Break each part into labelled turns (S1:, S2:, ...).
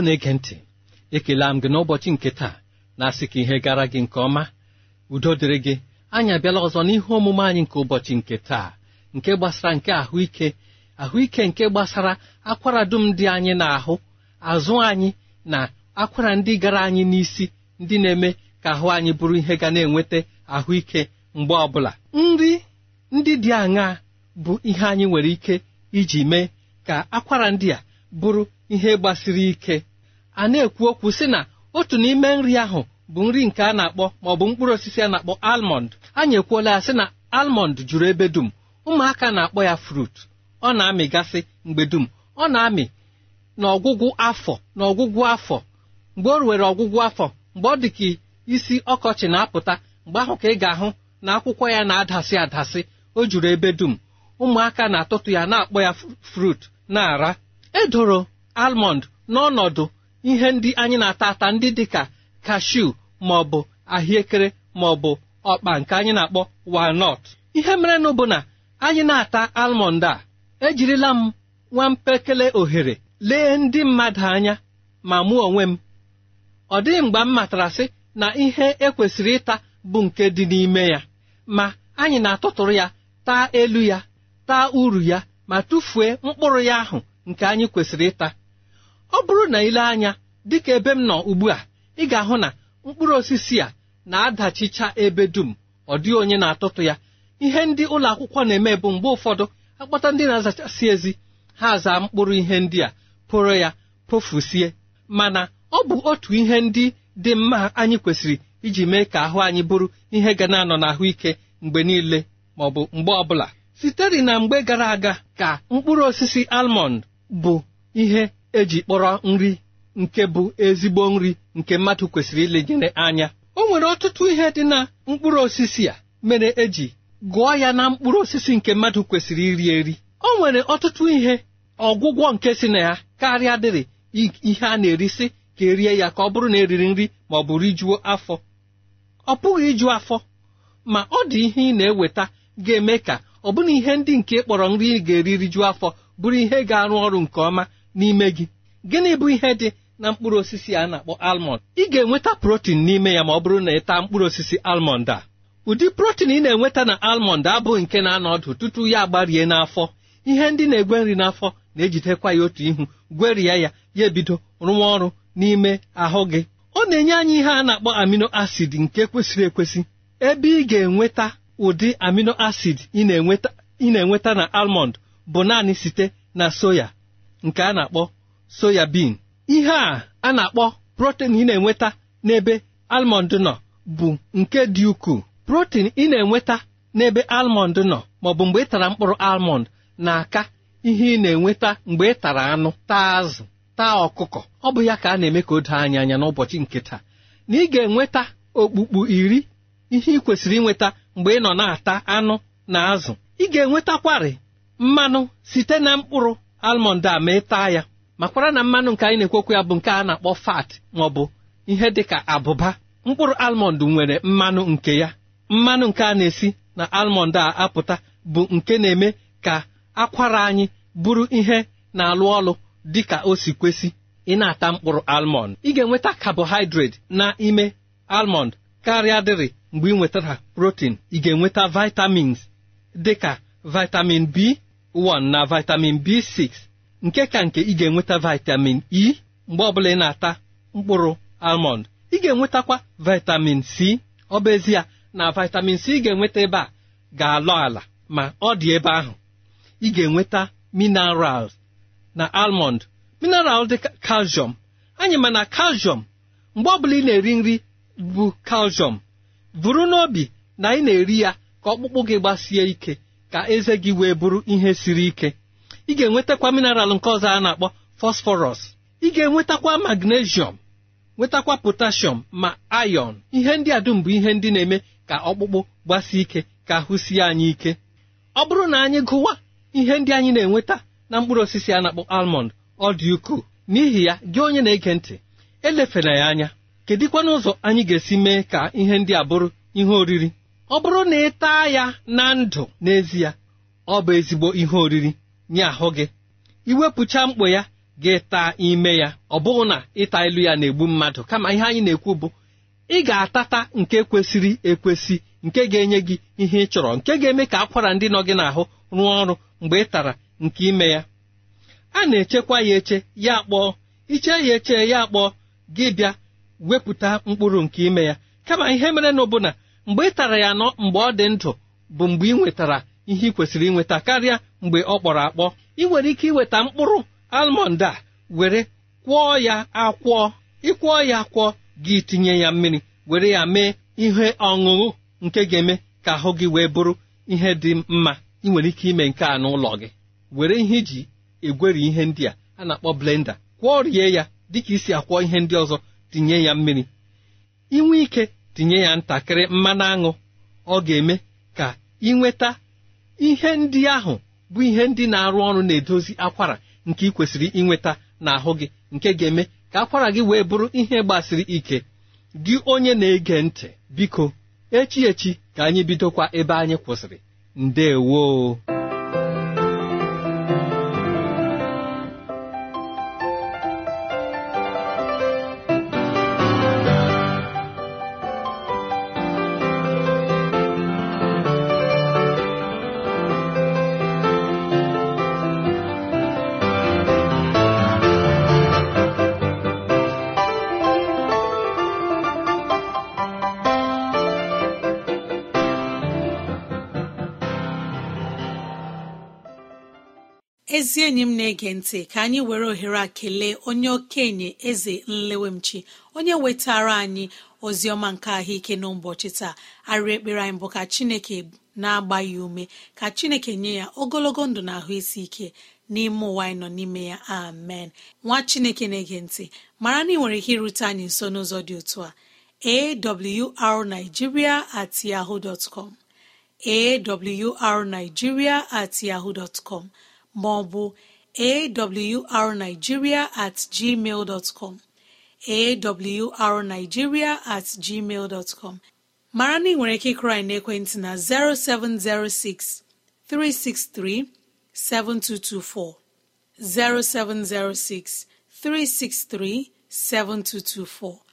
S1: Igbo na-ege ntị ekele m gị n'ụbọchị nke taa na-asị ka ihe gara gị nke ọma. Udo dịrị gị. Anyị abịala ọzọ n'ihe omume anyị nke ụbọchị nke taa nke gbasara nke ahụike ahụike nke gbasara akwara dum dị anyị na-ahụ azụ anyị na akwara ndị gara anyị n'isi ndị na-eme ka ahụ anyị bụrụ ihe ga na-enweta ahụike mgbe ọbụla. Nri ndị dị aṅaa bụ ihe anyị nwere ike iji mee ka akwara ndị a bụrụ ihe gbasiri ike. A na-ekwu okwu sị na otu n'ime nri ahụ bụ nri nke a na-akpọ maọbụ mkpụrụ osisi a na-akpọ almọnd anyị ekwuola ya sị na almọnd juru ebe dum. Ụmụaka na-akpọ ya frut ọ na-amịgasị mgbe dum. Ọ na-amị n'ọgwụgwụ afọ n'ọgwụgwụ afọ. Mgbe o ruwere ọgwụgwụ afọ mgbe ọ dị ka isi ọkọchị na-apụta mgbe ahụ ka ị ga-ahụ na akwụkwọ ya na-adasị adasị o juru ebe dum. Ụmụaka na-atụtụ ya na-akpọ ya frut na-ara. Edoro almọnd n'ọnọdụ ihe ndị anyị na-ata ata ndị dịka kashu ma ọ bụ ahụekere ma ọ bụ ọkpa nke anyị na-akpọ walnut. Ihe merenụ bụ na anyị na-ata almọnd a ejirila m nwa mpekele ohere lee ndị mmadụ anya ma mụ onwe m. Ọ dịghị mgbe m matara sị na ihe ekwesịrị ịta bụ nke dị n'ime ya ma anyị na-atụtụrụ ya taa elu ya taa uru ya ma tụfuo mkpụrụ ya ahụ nke anyị kwesịrị ịta. Ọ bụrụ na ile anya dịka ebe m nọ ugbu a ị ga-ahụ na mkpụrụ osisi a na-adachicha ebe dum. Ọ dịghị onye na-atụtụ ya. Ihe ndị ụlọ akwụkwọ na-eme bụ mgbe ụfọdụ akpọta ndị na-azachasị ezi ha zaa mkpụrụ ihe ndị a pụrụ ya pofusie mana ọ bụ otu ihe ndị dị mma anyị kwesịrị iji mee ka ahụ anyị bụrụ ihe ga na-anọ n'ahụike mgbe niile ma ọ bụ mgbe ọbụla. Sitere na mgbe gara aga ka mkpụrụ osisi almọnd bụ ihe eji kpọrọ nri nke bụ ezigbo nri nke mmadụ kwesịrị ilenyere anya. O nwere ọtụtụ ihe dị na mkpụrụ osisi a mere eji gụọ ya na mkpụrụ osisi nke mmadụ kwesịrị iri eri. O nwere ọtụtụ ihe ọgwụgwọ nke si na ya karịa dịrị ihe a na-erisi ka erie ya ka ọ bụrụ na eriri nri ma ọ bụ rijuo afọ. Ọ pụghị iju afọ ma ọ dị ihe ị na-eweta ga-eme ka ọ bụna ihe ndị nke kpọrọ nri ị ga-eri rijuo afọ bụrụ ihe ga-arụ ọrụ nke ọma. N'ime gị. Gịnị bụ ihe dị na mkpụrụ osisi a na-akpọ almọnd ị ga-enweta protin n'ime ya ma ọ bụrụ na ị taa mkpụrụ osisi almọnd a. Ụdị protin ị na-enweta na almọnd abụghị nke na-anọ ọdụ tutu ya agbarie n'afọ. Ihe ndị na-egwe nri n'afọ na-ejidekwa ya otu ihu gwerie ya ya ebido rụwa ọrụ n'ime ahụ gị. Ọ na-enye anyị ihe a na-akpọ amino acid nke kwesịrị ekwesị. Ebe ị ga-enweta ụdị amino acid ị na-enweta na almọnd bụ naanị site na soya. Nke a na-akpọ soya bean ihe a a na-akpọ protein ị na-enweta n'ebe almọnd nọ bụ nke dị ukwuu. Protein ị na-enweta n'ebe almọnd nọ maọbụ mgbe ị tara mkpụrụ almọnd na-aka ihe ị na-enweta mgbe ị tara anụ taa azụ taa ọkụkọ. Ọ bụ ya ka a na-eme ka o doo anya anya n'ụbọchị nke taa. Na ị ga-enweta okpukpu iri ihe ị kwesịrị inweta mgbe ị nọ na-ata anụ na azụ. Ị ga-enwetakwarị mmanụ site na mkpụrụ almọnd a ma taa ya. Makwara na mmanụ nke anyị na-ekwekwa ya bụ nke a na-akpọ fat ma ọ bụ ihe dị ka abụba. Mkpụrụ almọnd nwere mmanụ nke ya. Mmanụ nke a na-esi na almọnd a apụta bụ nke na-eme ka akwara anyị bụrụ ihe na-alụ ọlụ dị ka o si kwesị. Ị na-ata mkpụrụ almọnd ị ga-enweta carbohydrate n'ime almọnd karịa dịrị mgbe ị nwetara protein. Ị ga-enweta vitamins dị ka vitamin B1 na vitamin B6 nke ka nke ị ga-enweta vitamin E mgbe ọbụla ị na-ata mkpụrụ almọnd ị ga-enwetakwa vitamin C. Ọ bụ ezie na vitamin C ị ga-enweta ebe a ga-alọ ala ma ọ dị ebe ahụ. Ị ga-enweta minerals na almond. Mineral dị calcium. Anyị ma na calcium mgbe ọbụla ị na-eri nri bụ calcium. Bụrụ n'obi na ị na-eri ya ka ọkpụkpụ gị gbasie ike. Ka eze gị wee bụrụ ihe siri ike. Ị ga-enwetakwa mineral nke ọzọ a na-akpọ phosphorus. Ị ga-enwetakwa magnesium nwetakwa potassium ma iron. Ihe ndị a dum bụ ihe ndị na-eme ka ọkpụkpụ gbasie ike ka ahụ sie anyị ike. Ọ bụrụ na anyị gụwa ihe ndị anyị na-enweta na mkpụrụ osisi a na-akpọ almond ọ dị ukwuu. N'ihi ya gị onye na-ege ntị elefena ya anya. Kedịkwana ụzọ anyị ga-esi mee ka ihe ndị a bụrụ ihe oriri? Ọ bụrụ na ị taa ya na ndụ n'ezie ọ bụ ezigbo ihe oriri nye ahụ gị. Iwepụcha mkpo ya gị taa ime ya. Ọ bụghị na ịta ilu ya na-egbu mmadụ. Kama ihe anyị na-ekwu bụ ị ga-atata nke kwesịrị ekwesị nke ga-enye gị ihe ị chọrọ nke ga-eme ka akwara ndị nọ gị n'ahụ rụọ ọrụ mgbe ị tara nke ime ya. A na-echekwa ya eche ya kpọọ. Iche ya eche ya kpọọ. Gị bịa wepụta mkpụrụ nke ime ya. Kama ihe mere na ọbụna mgbe ị tara ya nọ mgbe ọ dị ndụ bụ mgbe ị nwetara ihe ị kwesịrị inweta karịa mgbe ọ kpọrọ akpọ. Ị nwere ike iweta mkpụrụ almọnd a were kwọọ ya akwọọ ịkwọọ ya akwọọ gị tinye ya mmiri were ya mee ihe ọṅụṅụ nke ga-eme ka ahụ gị wee bụrụ ihe dị mma. Ị nwere ike ime nke a n'ụlọ gị. Were ihe iji egweri ihe ndị a a na-akpọ blenda kwọọ rie ya dịka isi akwọ ihe ndị ọzọ tinye ya mmiri. Inwe ike tinye ya ntakịrị mmanụ aṅụ ọ ga-eme ka ị nweta ihe ndị ahụ bụ ihe ndị na-arụ ọrụ na-edozi akwara nke ị kwesịrị inweta n'ahụ gị nke ga-eme ka akwara gị wee bụrụ ihe gbasiri ike. Gị onye na-ege ntị biko echi echi ka anyị bidokwa ebe anyị kwụsịrị. Ndewo.
S2: Enyi m na-ege ntị ka anyị were ohere a kelee onye okenye eze nlewemchi onye wetara anyị ọma nke ahụike n'ụbọchị taa. Arịrị ekpere anyị bụ ka chineke na-agba ya ume ka chineke nye ya ogologo ndụ na ahụ isi ike n'ime ụwa anyị nọ n'ime ya. Amen. Nwa chineke na-ege ntị mara na ị nwere ike irute anyị nso n'ụzọ dị otu a. Awrnigeria at yahoo dot com. Awrnigeria at yahoo dot com ma ọ bụ awrnigeria at com. awrnigeria at gmail mara na ị nwere ike ịkụrụ anyị n'ekwentị na 0706 363 7224 0706 363 7224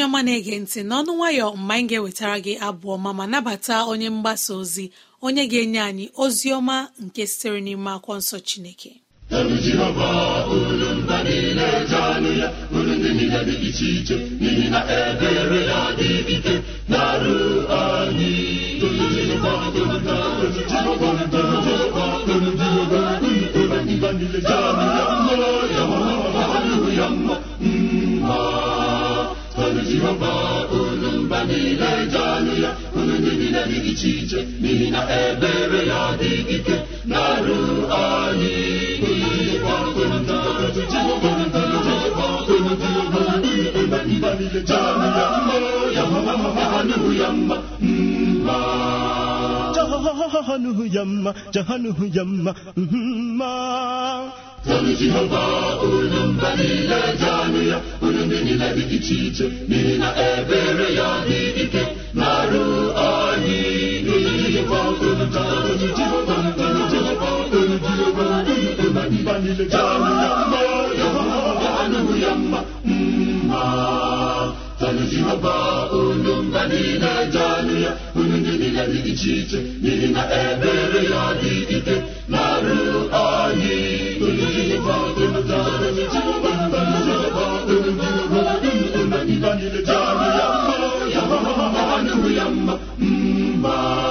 S2: onye ọma na-ege ntị n'ọnụ nwayọ mgbe anyị ga-ewetara gị abụọ ma ma nabata onye mgbasa ozi onye ga-enye anyị ozi ọma nke sitere n'ime akwụkwọ nsọ chineke
S3: ya jehova unu mba niile janụ ya unu ndị niile dị iche iche n'ihi na ebere ya dị ike na-arụ anyị
S4: jahanụ ya mma jahanụ ya mma mma
S3: Tọnụ Jehova unu mba niile ya unu ndị niile dị iche iche n'ihi na ebere ya dị ike na-arụ anyị anụhụ ya mma mma tọnụ Jehova unu mba niile janụ ya unu ndị niile dị iche iche n'ihi na ebere ya dị ike na-arụ anyị mgbe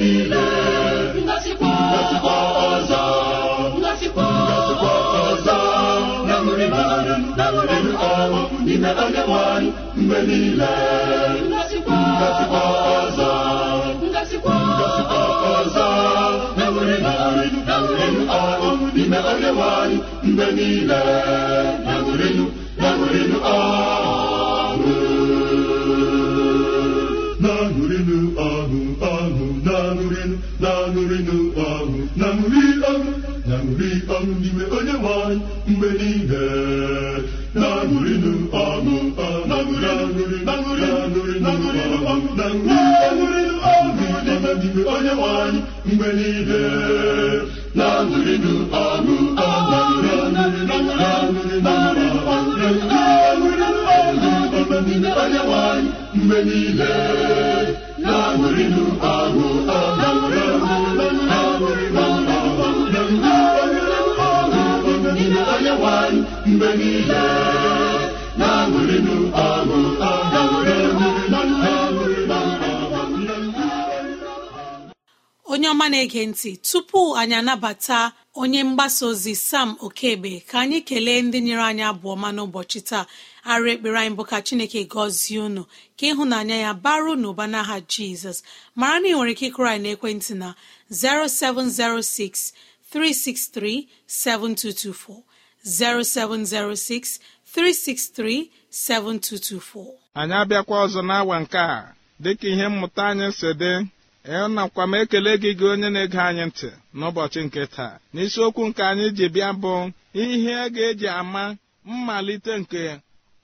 S3: niile ngasikwa ọzọ ngasikwa ọzọ na-aṅụrịnụ ọṅụ n'ime onye nwanyị mgbe niile ngasikwa ọzọ ngasikwa ọzọ na-aṅụrịnụ ọṅụ
S4: n'ime onye nwanyị mgbe niile na-aṅụrịnụ na-aṅụrịnụ ọṅụ
S2: na-ege ntị tupu anyị anabata onye mgbasa ozi sam okebe ka anyị kelee ndị nyere anyị abụọ ma n'ụbọchị taa. Arụ ekpere anyị bụ ka chineke gọzie unu ka ịhụnanya ya baru n'ụba n'aha jizọs. Mara na ị nwere ike ịkụrụ anyị n'ekwentị na 0706 363 7224 0706 363 7224
S5: anyị abịakwa ọzọ n'awa nke a dịka ihe mmụta anyị si dị nakwa m ekele gị gị onye na-ege anyị ntị n'ụbọchị nke taa. N'isiokwu nke anyị ji bịa bụ ihe ga-eji ama mmalite nke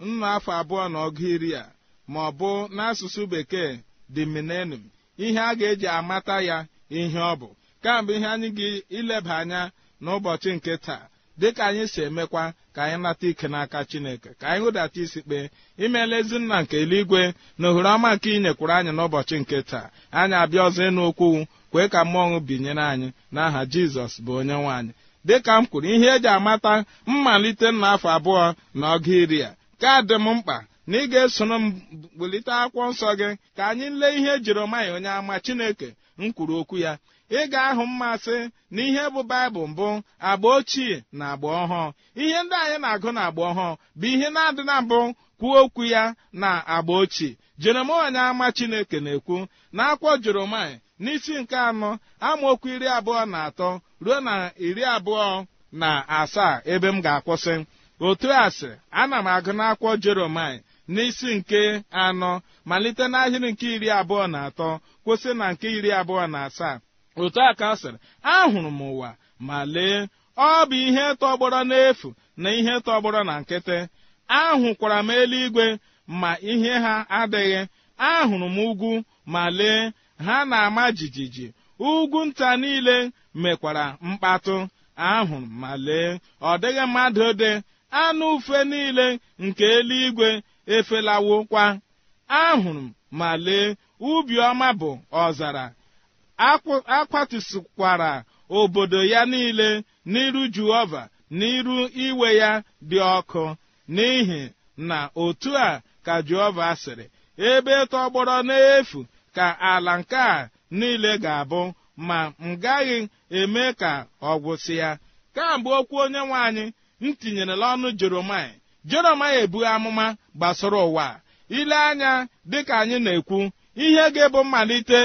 S5: nnọ afọ abụọ na ọgụ iri a ma ọ bụ n'asụsụ bekee dị milenum ihe a ga-eji amata ya ihe ọ bụ. Kamgbe ihe anyị gị ileba anya n'ụbọchị nke taa dịka anyị si emekwa ka anyị nata ike n'aka chineke ka anyị hụdata isi kpee imeela ezinna nke eluigwe na ohere ọma nke ị nyekwuru anyị n'ụbọchị nke taa. Anyị abịa ọzọ ịnụ okwu kwee ka mmụọ binyere anyị n'aha jizọs bụ onye nwe anyị. Dịka m kwuru ihe eji amata mmalite n'afọ abụọ na ọgụ iri a ka dị m mkpa na ị ga-esoro m bulite akwụkwọ nsọ gị ka anyị lee ihe jeremaya onye ama chineke m kwuru okwu ya. Ị ga-ahụ mmasị na ihe bụ baịbụl mbụ agba ochie na agba ọhụụ. Ihe ndị anyị na-agụ na agba ọhụụ bụ ihe na-adị na mbụ kwuo okwu ya na agba ochie. Jeremaya ama chineke na-ekwu na akwụkwọ jeremaya n'isi nke anọ amaokwu iri abụọ na atọ ruo na iri abụọ na asaa ebe m ga-akwụsị. Otu a sị ana m agụ n'akwụkwọ jeremaya n'isi nke anọ malite n'ahịrị nke iri abụọ na atọ kwụsị na nke iri abụọ na asaa. Otu a ka sịrị ahụrụ m ụwa ma lee ọ bụ ihe tọgbọrọ n'efu na ihe tọgbọrọ na nkịtị. Ahụkwara m eluigwe ma ihe ha adịghị. Ahụrụ m ugwu ma lee ha na-ama jijiji. Ugwu nta niile mekwara mkpatụ. Ahụrụ ma lee ọ dịghị mmadụ dị. Anụ ufe niile nke eluigwe efelawokwa ahụrụ m ma lee ubi ọma bụ ọzara. Akwatụsikwara obodo ya niile n'iru Jehova n'iru iwe ya dị ọkụ n'ihi na otu a ka Jehova sịrị ebe tọgbọrọ n'efu ka ala nke a niile ga-abụ ma m gaghị eme ka ọ gwụsị ya kamgbe okwu onye nwe anyị m tinyerela ọnụ Jeremaya Jeremaya ebu amụma gbasara ụwa ile anya dịka anyị na-ekwu ihe ga-ebu mmalite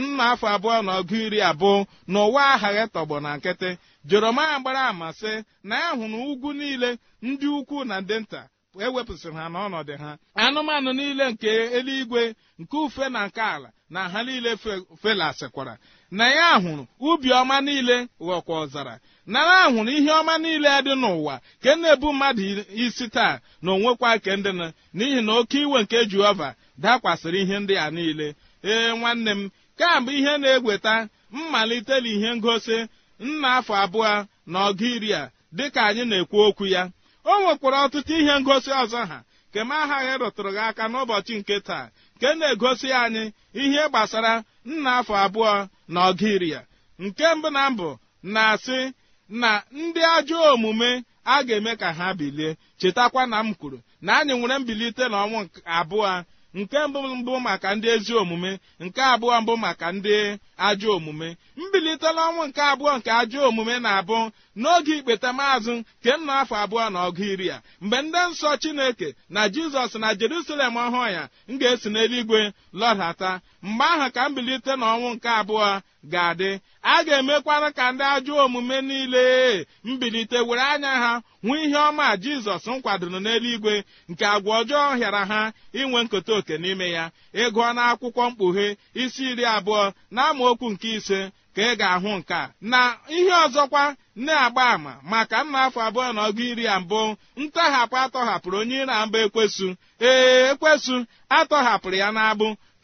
S5: nna afọ abụọ na ọgụ iri abụọ na ụwa aghaghị tọgbọ na nkịtị. Jeremaya gbara ama sị na ya hụrụ ugwu niile ndị ukwu na ndị nta ewepụsịrị ha n'ọnọdụ ha. Anụmanụ niile nke eluigwe nke ufe na nke ala na ha niile felasịkwara na ya hụrụ ubi ọma niile ghọkwa ọzara. Na ya hụrụ ihe ọma niile dị n'ụwa ke na-ebu mmadụ isi taa na onwekwa ke ndị na n'ihi na oke iwe nke jehova dakwasịrị ihe ndị a niile. Ee nwanne m kamgbe ihe na-egweta mmalitela ihe ngosi nna afọ abụọ na ọgụ dịka anyị na-ekwu okwu ya. O nwekwara ọtụtụ ihe ngosi ọzọ ha nke m aghaghị rụtụrụ gị aka n'ụbọchị nke taa nke na-egosi anyị ihe gbasara nna afọ abụọ na ọgụ nke mbụ na mbụ na-asị na ndị ajọ omume a ga-eme ka ha bilie chetakwa na m kwuru na anyị nwere mbilite n'ọnwụ abụọ nke mbụ mbụ maka ndị ezi omume nke abụọ mbụ maka ndị ajọ omume. Mbilite n'ọnwụ nke abụọ nke ajọ omume na-abụ n'oge ikpeta maazụ nke nna afọ abụọ na ọgụ iri a. Mgbe ndị nsọ chineke na jizọs na jerusalem ọhụụ ya m ga-esi n'eluigwe lọdata mgbe ahụ ka mbilite n'ọnwụ nke abụọ ga-adị. A ga-emekwara ka ndị ajọ omume niile mbilite were anya ha hụ ihe ọma jizọs m kwadoro n'eluigwe nke agwa ọjọọ hịara ha inwe nketa oke n'ime ya. Ịgụọ n'akwụkwọ mkpughe isi iri abụọ na amaokwu nke ise ka ị ga-ahụ nke na ihe ọzọkwa na-agba àmà maka nna afọ abụọ na ọgụ iri a mbụ ntọhapụ atọhapụrụ onye ire mbụ ekwesu. Ee ekwesu atọhapụrụ ya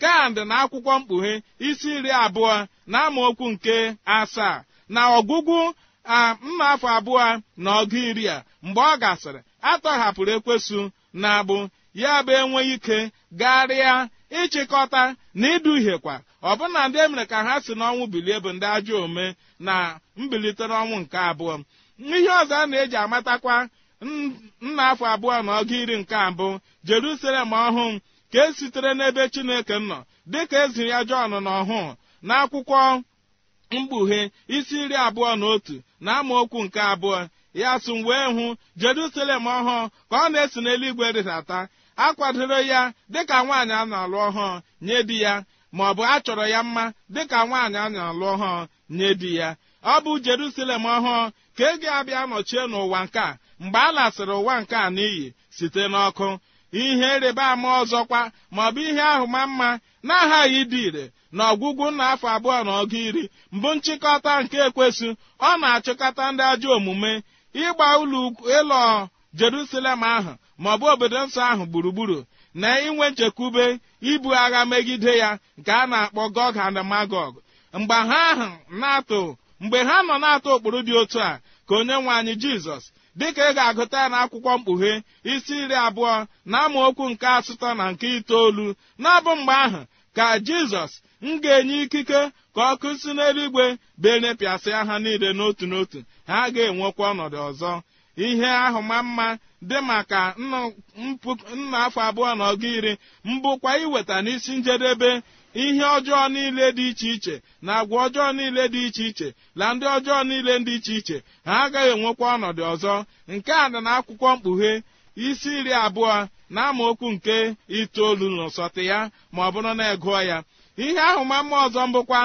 S5: n'agbụ kandị na akwụkwọ mkpughe isi iri abụọ na amaokwu nke asaa na ọgwụgwụ a mma afọ abụọ na ọgụ iri a. Mgbe ọ gasịrị atọhapụrụ ekwesu na agbụ ya bụ enweghị ike garịa ịchịkọta na iduhiekwa. Ọbụna ndị emere ka ha si n'ọnwụ bilie bụ ndị ajọ ome na mbilite n'ọnwụ nke abụọ. Ihe ọzọ a na-eji amatakwa nna afọ abụọ na ọgụ iri nke mbụ jerusalem ọhụụ ka e sitere n'ebe chineke nọ dịka eziri ya jọn na ọhụụ n'akwụkwọ mkpughe isi iri abụọ na otu na amaokwu nke abụọ ya sụ wee hụ jerusalem ọhụụ ka ọ na-esi n'eluigwe rịdata akwadoro ya dịka nwaanyị a na-alụ ọhụụ nye di ya ma ọ bụ a chọrọ ya mma dịka nwaanyị a na-alụ ọhụụ nye di ya. Ọ bụ jerusalem ọhụụ ka e ga-abịa nọchie n'ụwa nke a mgbe a lasịrị ụwa nke a n'iyi site n'ọkụ. Ihe ịrịba ama ọzọkwa ma ọ bụ ihe ahụ ma mma na-aghaghị ịdị ire. Na ọgwụgwụ na afọ abụọ na ọgụ iri mbụ nchịkọta nke ekwesụ ọ na-achịkọta ndị ajọ omume. Ịgba ụlọ ịlọ jerusalem ahụ ma ọ bụ obodo nsọ ahụ gburugburu na inwe nchekwube ibu agha megide ya nke a na-akpọ gog and magog. Mgbe ha ahụ na-atụ mgbe ha nọ na-atụ ụkpụrụ dị otu a ka onye nwe anyị jizọs dịka ị ga-agụta ya n'akwụkwọ mkpughe isi iri abụọ na amaokwu nke asatọ na nke itoolu n'abụ mgbe ahụ ka jizọs m ga-enye ikike ka ọkụ si n'eluigwe benepịasịa ha niile n'otu n'otu ha ga-enwekwa ọnọdụ ọzọ. Ihe ahụ ma mma dị maka nna afọ abụọ na ọga iri mbụkwa iweta n'isi njedebe ihe ọjọọ niile dị iche iche na agwa ọjọọ niile dị iche iche na ndị ọjọọ niile dị iche iche ha agaghị enwekwa ọnọdụ ọzọ. Nke a dị n'akwụkwọ mkpughe isi iri abụọ na amaokwu nke itoolu n'ụsọtụ ya ma ọ bụrụ na egụọ ya. Ihe ahụ ma mma ọzọ mbụkwa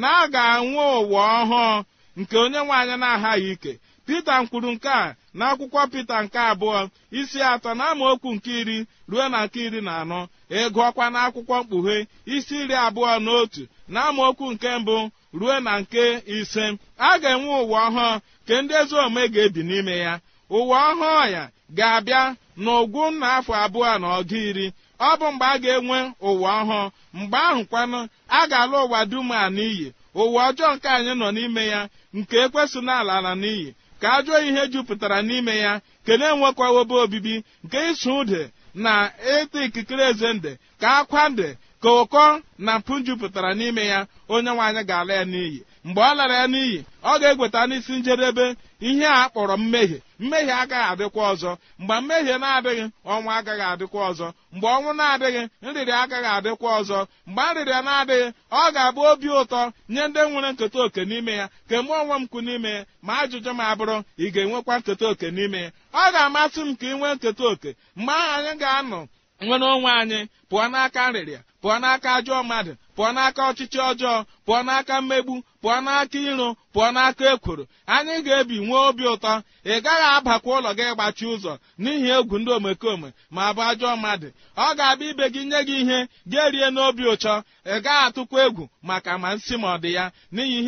S5: na a ga-anwe ụwa ọhụụ nke onye nwaanyị na-aghaghị ike. Pita kwuru nke a n'akwụkwọ pita nke abụọ isi atọ na amaokwu nke iri ruo na nke iri na anọ. Ịgụọkwa n'akwụkwọ mkpughe isi iri abụọ na otu na amaokwu nke mbụ ruo na nke ise. A ga-enwe ụwa ọhụụ nke ndị ezi omume ga-ebi n'ime ya. Ụwa ọhụụ ya ga-abịa n'ụgwụ nna afọ abụọ na ọga iri. Ọ bụ mgbe a ga-enwe ụwa ọhụụ. Mgbe ahụ kwanụ a ga-alụ ụwa dum a n'iyi. Ụwa ọjọọ nke anyị nọ n'ime ya nke ekwesị n'ala ala n'iyi. Ka ajọ ihe jupụtara n'ime ya ke na-enwekwawobe obibi nke ịsụ ude na ịta ikikere eze nde ka akwa nde ka ụkọ na mpụ jupụtara n'ime ya onye nwaanyị ga-ala ya n'iyi. Mgbe ọ lara ya n'iyi ọ ga-egweta n'isi njedebe ihe a kpọrọ mmehie. Mmehie agaghị adịkwa ọzọ. Mgbe mmehie na-adịghị ọnwụ agaghị adịkwa ọzọ. Mgbe ọnwụ na-adịghị nrịrị agaghị adịkwa ọzọ. Mgbe nrịrịa na-adịghị ọ ga-abụ obi ụtọ nye ndị nwere nketa oke n'ime ya. Ka mụ onwe m kwu n'ime ya ma ajụjụ m abụrụ ị ga-enwekwa nketa oke n'ime ya. Ọ ga-amasị m ka ị nwee nketa oke mgbe ahụ anyị ga-anọ nwere onwe anyị pụọ n'aka nrịrịa pụọ n'aka ajọ mmadụ pụọ n'aka ọchịchị ọjọọ pụọ n'aka mmegbu pụọ n'aka iro pụọ n'aka ekworo. Anyị ga-ebi nwee obi ụtọ. Ị gaghị abakwa ụlọ gị gbachi ụzọ n'ihi egwu ndị omekome ma bụ ajọ mmadụ. Ọ ga-abịa ibe gị nye gị ihe ga-erie n'obi ụchọ ị gaghị atụkwa egwu maka ma nsị ma ọ dị ya. N'ihi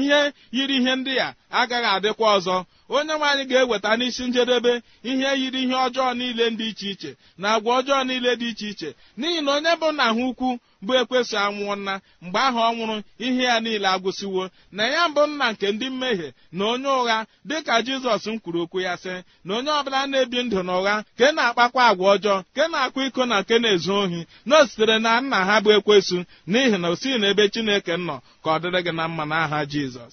S5: ihe yiri ihe ndị ya agaghị adịkwa ọzọ. Onye nwaanyị ga-eweta n'isi njedebe ihe yiri ihe ọjọọ niile dị iche iche na agwa ọjọọ niile dị iche iche. N'ihi na onye bụ nna ha ukwu bụ ekwesị anwụọ nna mgbe ahụ ọ nwụrụ ihe ya niile agwụsịwo na ya mbụ nna nke ndị mmehie na onye ụgha dịka jizọs m kwuru okwu ya sị na onye ọbụla na-ebi ndụ na ụgha ke na-akpakwa agwa ọjọọ ke na-akwa iko na nke na-ezu ohi na o sitere na nna ha bụ ekwesu n'ihi na o sighị n'ebe chineke nọ ka ọ dịrị gị na mma n'aha jizọs.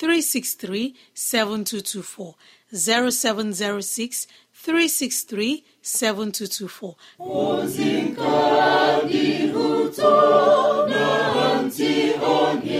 S2: 363 7224 0706 363 7224
S6: ozi nke dị ụtọ na ntị onye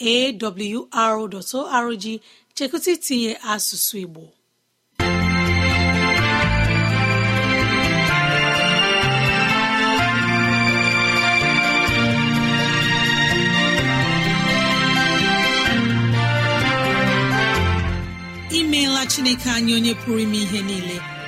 S2: awr.org chekụta itinye asụsụ igbo. Imeela chineke anyị onye pụrụ ime ihe niile.